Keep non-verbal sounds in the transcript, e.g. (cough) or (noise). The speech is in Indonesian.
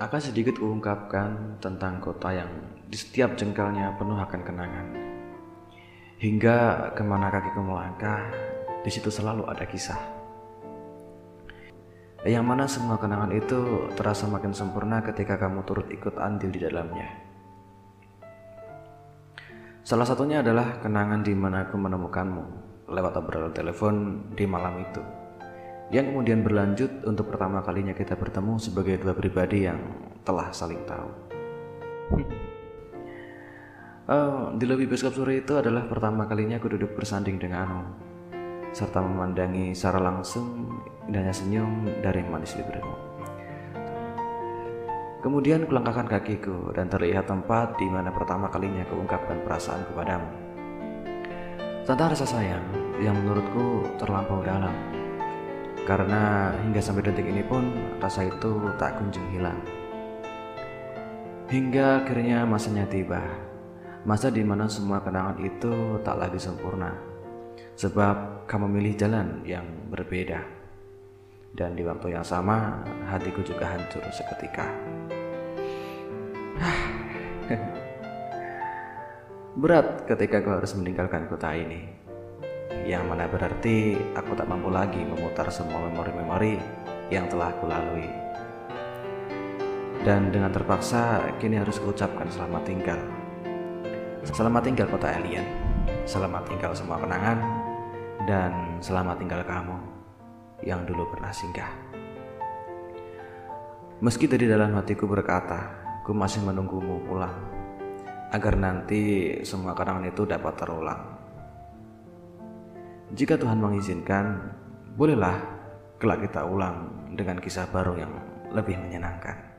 Akan sedikit ungkapkan tentang kota yang di setiap jengkalnya penuh akan kenangan. Hingga ke mana kakiku melangkah, di situ selalu ada kisah. Yang mana semua kenangan itu terasa makin sempurna ketika kamu turut ikut andil di dalamnya. Salah satunya adalah kenangan di mana aku menemukanmu lewat obrolan telepon di malam itu yang kemudian berlanjut untuk pertama kalinya kita bertemu sebagai dua pribadi yang telah saling tahu. uh, di lobi bioskop sore itu adalah pertama kalinya aku duduk bersanding denganmu, serta memandangi secara langsung indahnya senyum dari manis bibirmu. Kemudian kulangkahkan kakiku dan terlihat tempat di mana pertama kalinya kuungkapkan perasaan kepadamu. Tentang rasa sayang yang menurutku terlampau dalam karena hingga sampai detik ini pun rasa itu tak kunjung hilang. Hingga akhirnya masanya tiba, masa di mana semua kenangan itu tak lagi sempurna, sebab kamu memilih jalan yang berbeda. Dan di waktu yang sama, hatiku juga hancur seketika. (sighs) Berat ketika kau harus meninggalkan kota ini yang mana berarti aku tak mampu lagi memutar semua memori-memori yang telah aku lalui. Dan dengan terpaksa kini harus ucapkan selamat tinggal. Selamat tinggal kota alien. Selamat tinggal semua kenangan dan selamat tinggal kamu yang dulu pernah singgah. Meski dari dalam hatiku berkata, ku masih menunggumu pulang agar nanti semua kenangan itu dapat terulang. Jika Tuhan mengizinkan, bolehlah kelak kita ulang dengan kisah baru yang lebih menyenangkan.